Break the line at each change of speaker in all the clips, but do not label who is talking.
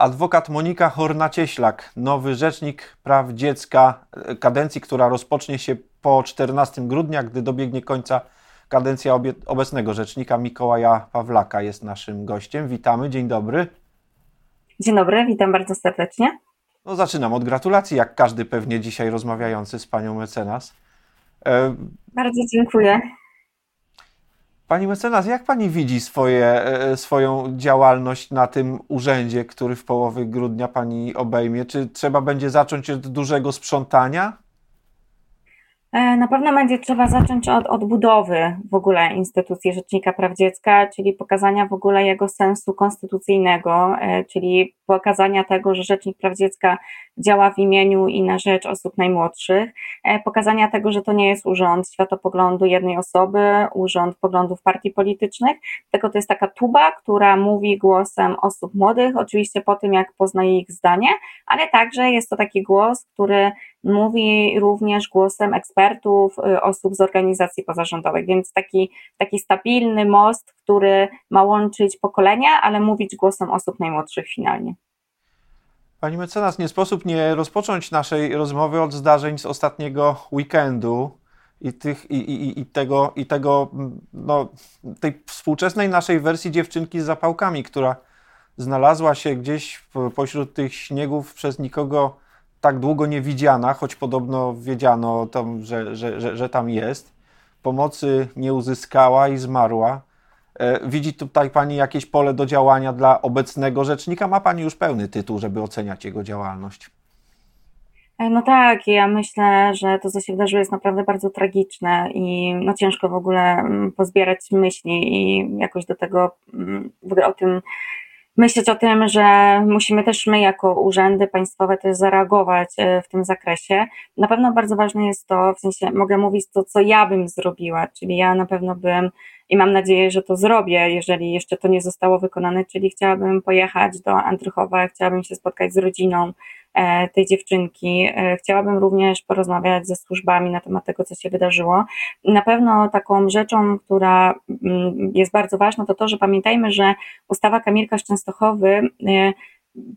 Adwokat Monika Horna-Cieślak, nowy rzecznik praw dziecka, kadencji, która rozpocznie się po 14 grudnia, gdy dobiegnie końca kadencja obecnego rzecznika Mikołaja Pawlaka jest naszym gościem. Witamy, dzień dobry.
Dzień dobry, witam bardzo serdecznie.
No zaczynam od gratulacji, jak każdy pewnie dzisiaj rozmawiający z panią mecenas. E...
Bardzo dziękuję.
Pani mecenas, jak pani widzi swoje, e, swoją działalność na tym urzędzie, który w połowie grudnia pani obejmie? Czy trzeba będzie zacząć od dużego sprzątania?
E, na pewno będzie trzeba zacząć od odbudowy w ogóle instytucji Rzecznika Praw Dziecka, czyli pokazania w ogóle jego sensu konstytucyjnego, e, czyli pokazania tego, że Rzecznik Praw Dziecka działa w imieniu i na rzecz osób najmłodszych, e, pokazania tego, że to nie jest urząd światopoglądu jednej osoby, urząd poglądów partii politycznych, tylko to jest taka tuba, która mówi głosem osób młodych, oczywiście po tym, jak poznaje ich zdanie, ale także jest to taki głos, który mówi również głosem ekspertów, y, osób z organizacji pozarządowych, więc taki, taki stabilny most, który ma łączyć pokolenia, ale mówić głosem osób najmłodszych finalnie.
Pani mecenas, nie sposób nie rozpocząć naszej rozmowy od zdarzeń z ostatniego weekendu i, tych, i, i, i tego, i tego no, tej współczesnej naszej wersji dziewczynki z zapałkami, która znalazła się gdzieś pośród tych śniegów przez nikogo tak długo nie widziana, choć podobno wiedziano, tam, że, że, że, że tam jest. Pomocy nie uzyskała i zmarła. E, widzi tutaj Pani jakieś pole do działania dla obecnego rzecznika? Ma Pani już pełny tytuł, żeby oceniać jego działalność.
E, no tak, ja myślę, że to, co się wydarzyło, jest naprawdę bardzo tragiczne i no ciężko w ogóle mm, pozbierać myśli i jakoś do tego, mm, w ogóle o tym myśleć o tym, że musimy też my jako urzędy państwowe też zareagować e, w tym zakresie. Na pewno bardzo ważne jest to, w sensie mogę mówić to, co ja bym zrobiła, czyli ja na pewno bym i mam nadzieję, że to zrobię, jeżeli jeszcze to nie zostało wykonane, czyli chciałabym pojechać do Andrychowa, chciałabym się spotkać z rodziną e, tej dziewczynki. E, chciałabym również porozmawiać ze służbami na temat tego, co się wydarzyło. Na pewno taką rzeczą, która mm, jest bardzo ważna, to to, że pamiętajmy, że ustawa Kamilka z Częstochowy e,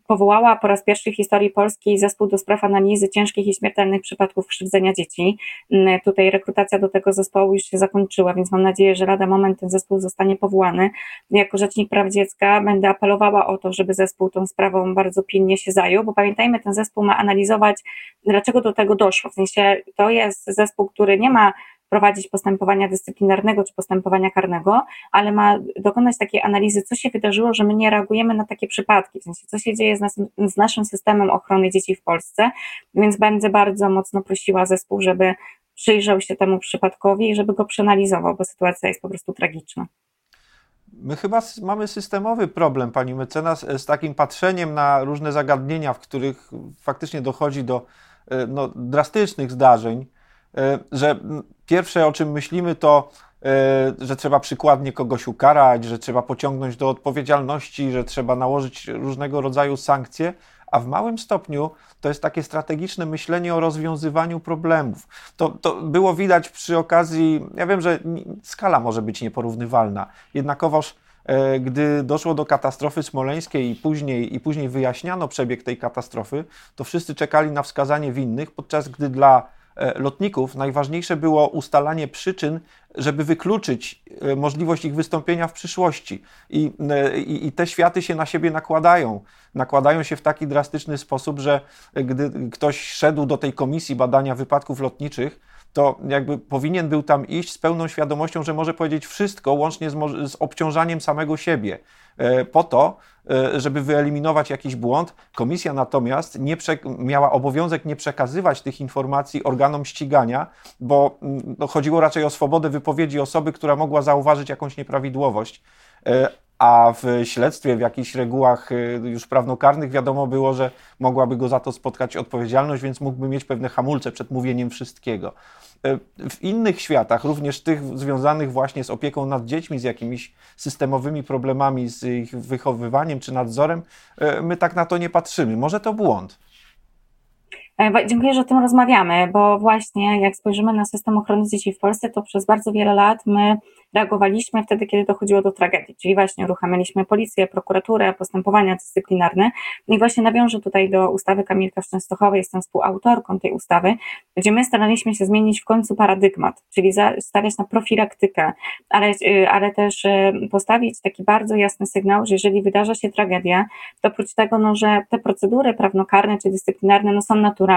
powołała po raz pierwszy w historii Polski zespół do spraw analizy ciężkich i śmiertelnych przypadków krzywdzenia dzieci. Mm, tutaj rekrutacja do tego zespołu już się zakończyła, więc mam nadzieję, że lada moment ten zespół zostanie powołany. Jako Rzecznik Praw Dziecka będę apelowała o to, żeby zespół tą sprawą bardzo pilnie się zajął, bo pamiętajmy, ten zespół ma analizować, dlaczego do tego doszło. W sensie to jest zespół, który nie ma prowadzić postępowania dyscyplinarnego czy postępowania karnego, ale ma dokonać takiej analizy, co się wydarzyło, że my nie reagujemy na takie przypadki, w sensie co się dzieje z, nas, z naszym systemem ochrony dzieci w Polsce, więc będę bardzo mocno prosiła zespół, żeby przyjrzał się temu przypadkowi i żeby go przeanalizował, bo sytuacja jest po prostu tragiczna.
My chyba mamy systemowy problem, pani mecenas, z takim patrzeniem na różne zagadnienia, w których faktycznie dochodzi do e, no, drastycznych zdarzeń, E, że pierwsze o czym myślimy to, e, że trzeba przykładnie kogoś ukarać, że trzeba pociągnąć do odpowiedzialności, że trzeba nałożyć różnego rodzaju sankcje, a w małym stopniu to jest takie strategiczne myślenie o rozwiązywaniu problemów. To, to było widać przy okazji, ja wiem, że skala może być nieporównywalna, jednakowoż e, gdy doszło do katastrofy smoleńskiej i później, i później wyjaśniano przebieg tej katastrofy, to wszyscy czekali na wskazanie winnych, podczas gdy dla E, lotników najważniejsze było ustalanie przyczyn, żeby wykluczyć e, możliwość ich wystąpienia w przyszłości. I, e, i, I, te światy się na siebie nakładają. Nakładają się w taki drastyczny sposób, że gdy ktoś szedł do tej komisji badania wypadków lotniczych, to jakby powinien był tam iść z pełną świadomością, że może powiedzieć wszystko, łącznie z, z obciążaniem samego siebie, e, po to, e, żeby wyeliminować jakiś błąd. Komisja natomiast nie miała obowiązek nie przekazywać tych informacji organom ścigania, bo mm, no, chodziło raczej o swobodę wypowiedzi osoby, która mogła zauważyć jakąś nieprawidłowość. A w śledztwie, w jakichś regułach y, już prawnokarnych wiadomo było, że mogłaby go za to spotkać odpowiedzialność, więc mógłby mieć pewne hamulce przed mówieniem wszystkiego. Y, w innych światach, również tych związanych właśnie z opieką nad dziećmi, z jakimiś systemowymi problemami, z ich wychowywaniem czy nadzorem, y, my tak na to nie patrzymy. Może to błąd.
E, dziękuję, że o tym rozmawiamy, bo właśnie jak spojrzymy na system ochrony dzieci w Polsce, to przez bardzo wiele lat my reagowaliśmy wtedy, kiedy dochodziło do tragedii, czyli właśnie uruchamialiśmy policję, prokuraturę, postępowania dyscyplinarne. I właśnie nawiążę tutaj do ustawy Kamilka Częstochowej, jestem współautorką tej ustawy, gdzie my staraliśmy się zmienić w końcu paradygmat, czyli stawiać na profilaktykę, ale, y, ale też y, postawić taki bardzo jasny sygnał, że jeżeli wydarza się tragedia, to oprócz tego, no, że te procedury prawnokarne czy dyscyplinarne no, są naturalnie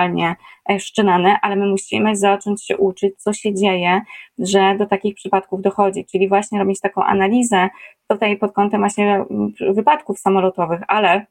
e, wszczynane, ale my musimy zacząć się uczyć, co się dzieje, że do takich przypadków dochodzi, czyli właśnie robić taką analizę tutaj pod kątem właśnie mm, wypadków samolotowych, ale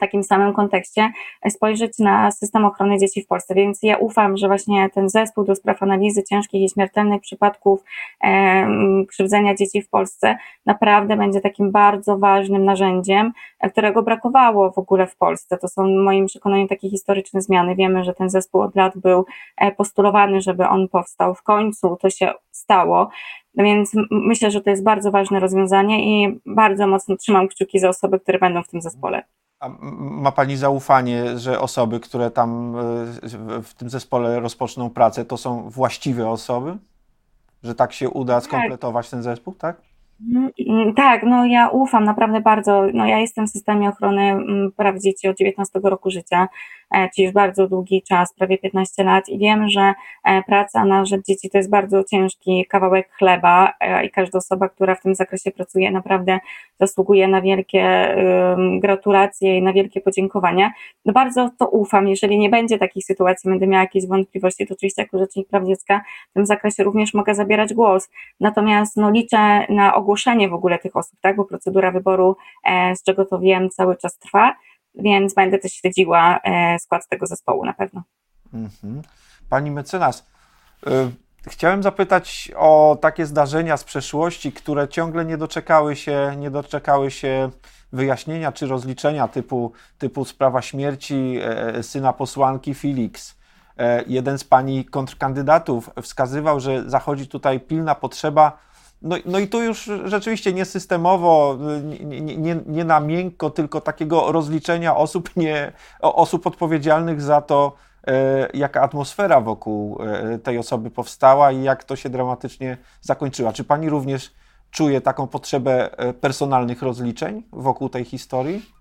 takim samym kontekście spojrzeć na system ochrony dzieci w Polsce. Więc ja ufam, że właśnie ten zespół do spraw analizy ciężkich i śmiertelnych przypadków e, krzywdzenia dzieci w Polsce naprawdę będzie takim bardzo ważnym narzędziem, którego brakowało w ogóle w Polsce. To są moim przekonaniem takie historyczne zmiany. Wiemy, że ten zespół od lat był e, postulowany, żeby on powstał. W końcu to się stało. Więc myślę, że to jest bardzo ważne rozwiązanie i bardzo mocno trzymam kciuki za osoby, które będą w tym zespole.
A ma Pani zaufanie, że osoby, które tam e, w tym zespole rozpoczną pracę, to są właściwe osoby? Że tak się uda tak. skompletować ten zespół, tak?
Mm, mm, tak, no ja ufam naprawdę bardzo. No ja jestem w systemie ochrony mm, praw dzieci od 19 roku życia, czyli już bardzo długi czas, prawie 15 lat i wiem, że e, praca na rzecz dzieci to jest bardzo ciężki kawałek chleba e, i każda osoba, która w tym zakresie pracuje naprawdę zasługuje na wielkie gratulacje i na wielkie podziękowania. No bardzo to ufam. Jeżeli nie będzie takich sytuacji, będę miała jakieś wątpliwości, to oczywiście jako Rzecznik Praw Dziecka w tym zakresie również mogę zabierać głos. Natomiast no liczę na ogłoszenie w ogóle tych osób, tak? Bo procedura wyboru, e, z czego to wiem, cały czas trwa, więc będę też śledziła e, skład tego zespołu na pewno.
Mhm. Pani mecenas, y, chciałem zapytać o takie zdarzenia z przeszłości, które ciągle nie doczekały się, nie doczekały się wyjaśnienia czy rozliczenia typu, typu sprawa śmierci e, syna posłanki Felix. Jeden z pani kontrkandydatów wskazywał, że zachodzi tutaj pilna potrzeba no, no i tu już rzeczywiście nie systemowo, nie, nie, nie na miękko, tylko takiego rozliczenia osób, nie, osób odpowiedzialnych za to, e, jaka atmosfera wokół e, tej osoby powstała i jak to się dramatycznie zakończyła. Czy pani również czuje taką potrzebę e, personalnych rozliczeń wokół tej historii?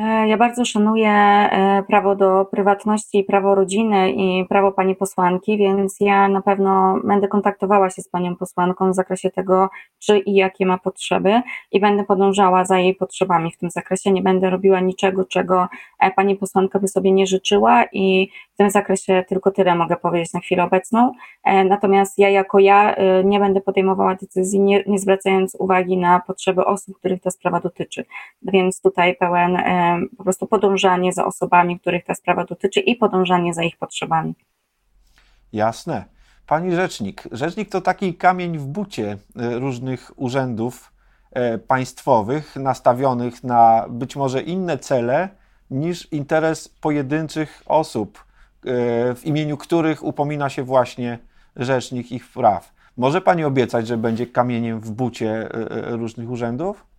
E, ja bardzo szanuję e, prawo do prywatności i prawo rodziny i prawo pani posłanki, więc ja na pewno będę kontaktowała się z panią posłanką w zakresie tego, czy i jakie ma potrzeby i będę podążała za jej potrzebami w tym zakresie. Nie będę robiła niczego, czego e, pani posłanka by sobie nie życzyła i tym zakresie tylko tyle mogę powiedzieć na chwilę obecną. Natomiast ja jako ja nie będę podejmowała decyzji, nie, nie zwracając uwagi na potrzeby osób, których ta sprawa dotyczy. Więc tutaj pełen po prostu podążanie za osobami, których ta sprawa dotyczy i podążanie za ich potrzebami.
Jasne. Pani rzecznik, rzecznik to taki kamień w bucie e, różnych urzędów e, państwowych nastawionych na być może inne cele niż interes pojedynczych osób, e, w imieniu których upomina się właśnie rzecznik ich praw. Może pani obiecać, że będzie kamieniem w bucie różnych urzędów?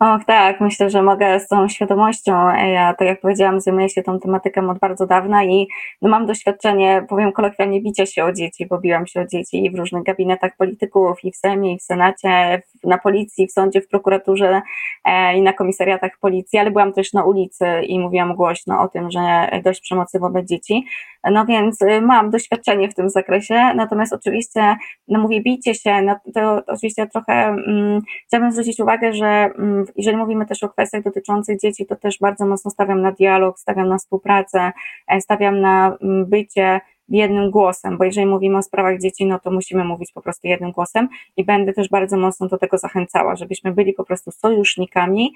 Och, tak, myślę, że mogę z tą świadomością. Ja, tak jak powiedziałam, zajmuję się tą tematyką od bardzo dawna i no, mam doświadczenie, powiem kolokwialnie, bicia się o dzieci, bo biłam się o dzieci w różnych gabinetach polityków, i w Sejmie, i w Senacie, na policji, w sądzie, w prokuraturze e, i na komisariatach policji, ale byłam też na ulicy i mówiłam głośno o tym, że dość przemocy wobec dzieci. No więc y, mam doświadczenie w tym zakresie, natomiast oczywiście, no mówię, bijcie się, no to oczywiście trochę mm, chciałabym zwrócić uwagę, że jeżeli mówimy też o kwestiach dotyczących dzieci, to też bardzo mocno stawiam na dialog, stawiam na współpracę, e, stawiam na mm, bycie jednym głosem, bo jeżeli mówimy o sprawach dzieci, no to musimy mówić po prostu jednym głosem i będę też bardzo mocno do tego zachęcała, żebyśmy byli po prostu sojusznikami,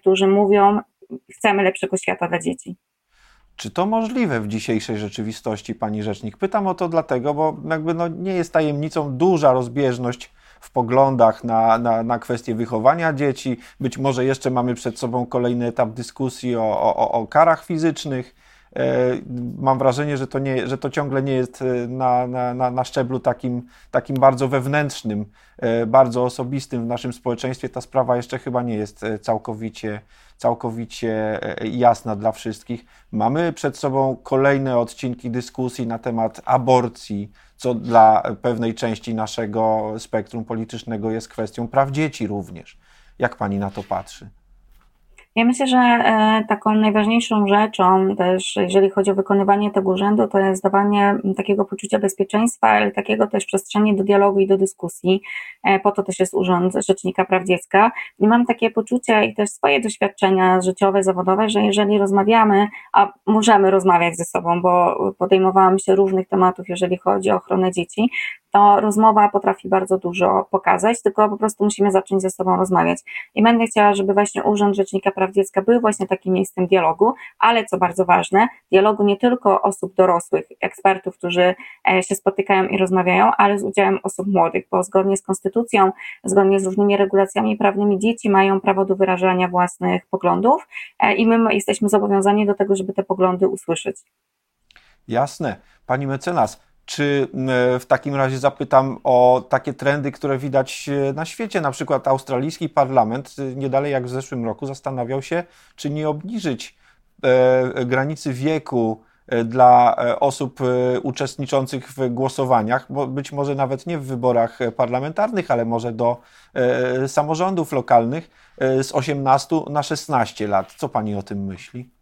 którzy mówią, chcemy lepszego świata dla dzieci.
Czy to możliwe w dzisiejszej rzeczywistości, pani rzecznik? Pytam o to dlatego, bo jakby no nie jest tajemnicą duża rozbieżność w poglądach na, na, na kwestie wychowania dzieci. Być może jeszcze mamy przed sobą kolejny etap dyskusji o, o, o karach fizycznych. Mam wrażenie, że to, nie, że to ciągle nie jest na, na, na szczeblu takim, takim bardzo wewnętrznym, bardzo osobistym w naszym społeczeństwie. Ta sprawa jeszcze chyba nie jest całkowicie, całkowicie jasna dla wszystkich. Mamy przed sobą kolejne odcinki dyskusji na temat aborcji, co dla pewnej części naszego spektrum politycznego jest kwestią praw dzieci również. Jak pani na to patrzy?
Ja myślę, że e, taką najważniejszą rzeczą też, jeżeli chodzi o wykonywanie tego urzędu, to jest dawanie takiego poczucia bezpieczeństwa, ale takiego też przestrzeni do dialogu i do dyskusji. E, po to też jest Urząd Rzecznika Praw Dziecka. I mam takie poczucie i też swoje doświadczenia życiowe, zawodowe, że jeżeli rozmawiamy, a możemy rozmawiać ze sobą, bo podejmowałam się różnych tematów, jeżeli chodzi o ochronę dzieci, to rozmowa potrafi bardzo dużo pokazać, tylko po prostu musimy zacząć ze sobą rozmawiać. I będę chciała, żeby właśnie Urząd Rzecznika Praw Dziecka był właśnie takim miejscem dialogu, ale co bardzo ważne, dialogu nie tylko osób dorosłych, ekspertów, którzy e, się spotykają i rozmawiają, ale z udziałem osób młodych, bo zgodnie z konstytucją, zgodnie z różnymi regulacjami prawnymi dzieci mają prawo do wyrażania własnych poglądów e, i my jesteśmy zobowiązani do tego, żeby te poglądy usłyszeć.
Jasne. Pani mecenas, czy w takim razie zapytam o takie trendy, które widać e, na świecie? Na przykład australijski parlament e, nie dalej jak w zeszłym roku zastanawiał się, czy nie obniżyć e, granicy wieku dla osób uczestniczących w głosowaniach, bo być może nawet nie w wyborach parlamentarnych, ale może do samorządów lokalnych z 18 na 16 lat. Co pani o tym myśli?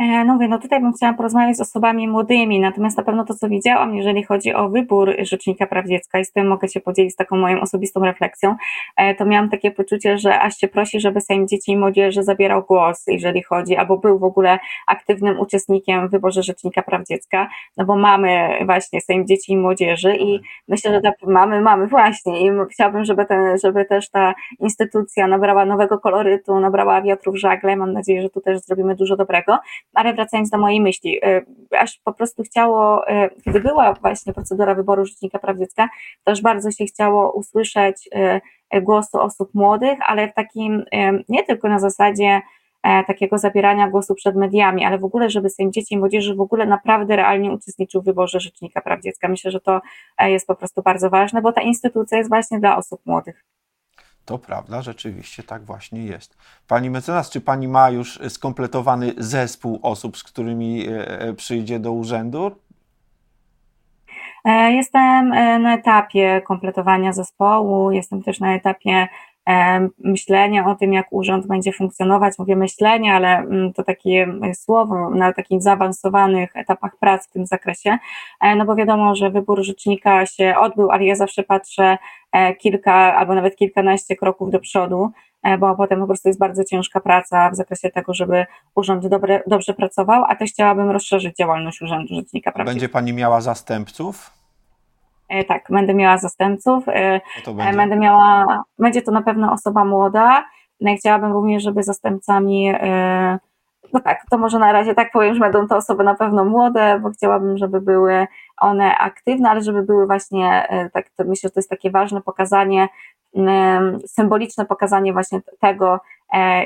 E, no mówię, no tutaj bym chciała porozmawiać z osobami młodymi, natomiast na pewno to, co widziałam, jeżeli chodzi o wybór Rzecznika Praw Dziecka i z tym mogę się podzielić z taką moją osobistą refleksją, e, to miałam takie poczucie, że aż się prosi, żeby Sejm Dzieci i Młodzieży zabierał głos, jeżeli chodzi, albo był w ogóle aktywnym uczestnikiem w wyborze Rzecznika Praw Dziecka, no bo mamy właśnie Sejm Dzieci i Młodzieży i myślę, że ta, mamy, mamy właśnie i chciałabym, żeby, ten, żeby też ta instytucja nabrała nowego kolorytu, nabrała wiatru w żagle, mam nadzieję, że tu też zrobimy dużo dobrego, ale wracając do mojej myśli, y, aż po prostu chciało, y, kiedy była właśnie procedura wyboru Rzecznika Praw Dziecka, też bardzo się chciało usłyszeć y, głosu osób młodych, ale w takim, nie tylko na zasadzie e, takiego zabierania głosu przed mediami, ale w ogóle, żeby Sejm Dzieci i Młodzieży w ogóle naprawdę realnie uczestniczył w wyborze Rzecznika Praw Dziecka. Myślę, że to e, jest po prostu bardzo ważne, bo ta instytucja jest właśnie dla osób młodych.
To prawda, rzeczywiście tak właśnie jest. Pani mecenas, czy pani ma już skompletowany zespół osób, z którymi e, e, przyjdzie do urzędu?
E, jestem na etapie kompletowania zespołu, jestem też na etapie myślenia o tym, jak urząd będzie funkcjonować. Mówię myślenie, ale mm, to takie słowo na takich zaawansowanych etapach prac w tym zakresie, e, no bo wiadomo, że wybór rzecznika się odbył, ale ja zawsze patrzę e, kilka albo nawet kilkanaście kroków do przodu, e, bo potem po prostu jest bardzo ciężka praca w zakresie tego, żeby urząd dobre, dobrze pracował, a też chciałabym rozszerzyć działalność Urzędu Rzecznika Praw
Będzie Pani miała zastępców?
E, tak, będę miała zastępców. E, no będzie? Będę miała, będzie to na pewno osoba młoda. No chciałabym również, żeby zastępcami, e, no tak, to może na razie tak powiem, że będą to osoby na pewno młode, bo chciałabym, żeby były one aktywne, ale żeby były właśnie, tak, myślę, że to jest takie ważne pokazanie, symboliczne pokazanie właśnie tego,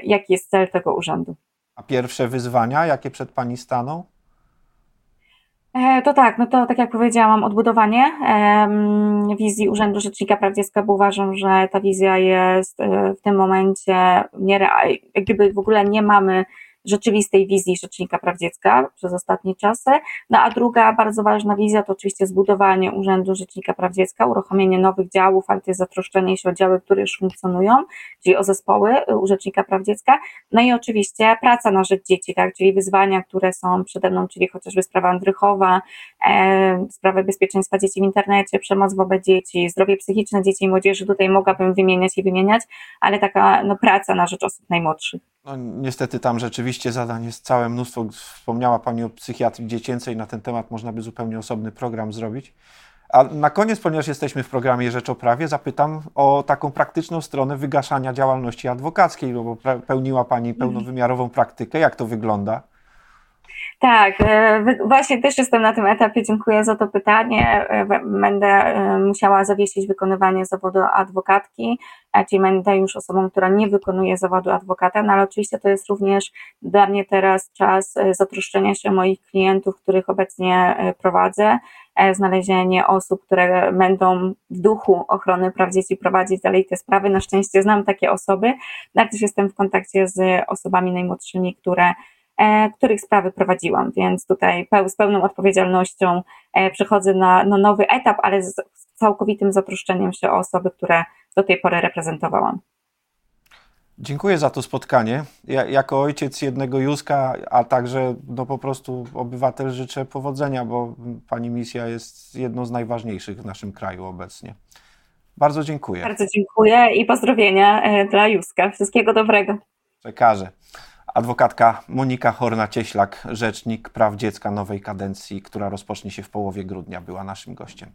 jaki jest cel tego urzędu.
A pierwsze wyzwania, jakie przed Pani staną?
E, to tak, no to tak jak powiedziałam, odbudowanie wizji Urzędu Rzecznika Praw Dziecka, bo uważam, że ta wizja jest e, w tym momencie nierealna, jakby w ogóle nie mamy rzeczywistej wizji Rzecznika Praw Dziecka przez ostatnie czasy. No a druga bardzo ważna wizja to oczywiście zbudowanie Urzędu Rzecznika Praw Dziecka, uruchomienie nowych działów, ale jest zatroszczenie się o działy, które już funkcjonują, czyli o zespoły u Rzecznika Praw Dziecka. No i oczywiście praca na rzecz dzieci, tak, czyli wyzwania, które są przede mną, czyli chociażby sprawa Andrychowa, e, sprawy bezpieczeństwa dzieci w internecie, przemoc wobec dzieci, zdrowie psychiczne dzieci i młodzieży, tutaj mogłabym wymieniać i wymieniać, ale taka no, praca na rzecz osób najmłodszych.
No, niestety tam rzeczywiście zadań jest całe mnóstwo. Wspomniała Pani o psychiatrii dziecięcej, na ten temat można by zupełnie osobny program zrobić. A na koniec, ponieważ jesteśmy w programie Rzecz o Prawie, zapytam o taką praktyczną stronę wygaszania działalności adwokackiej, bo pełniła Pani pełnowymiarową praktykę. Jak to wygląda?
Tak, e, właśnie też jestem na tym etapie. Dziękuję za to pytanie. E, będę e, musiała zawiesić wykonywanie zawodu adwokatki, czyli będę już osobą, która nie wykonuje zawodu adwokata, no ale oczywiście to jest również dla mnie teraz czas zatroszczenia się moich klientów, których obecnie prowadzę, znalezienie osób, które będą w duchu ochrony praw dzieci prowadzić dalej te sprawy. Na szczęście znam takie osoby, ale też jestem w kontakcie z osobami najmłodszymi, które których sprawy prowadziłam, więc tutaj z pełną odpowiedzialnością e, przechodzę na, na nowy etap, ale z całkowitym zatroszczeniem się o osoby, które do tej pory reprezentowałam.
Dziękuję za to spotkanie. Ja, jako ojciec jednego Józka, a także no po prostu obywatel życzę powodzenia, bo Pani misja jest jedną z najważniejszych w naszym kraju obecnie. Bardzo dziękuję.
Bardzo dziękuję i pozdrowienia e, dla Józka. Wszystkiego dobrego.
Przekażę. Adwokatka Monika Horna-Cieślak, rzecznik praw dziecka nowej kadencji, która rozpocznie się w połowie grudnia, była naszym gościem.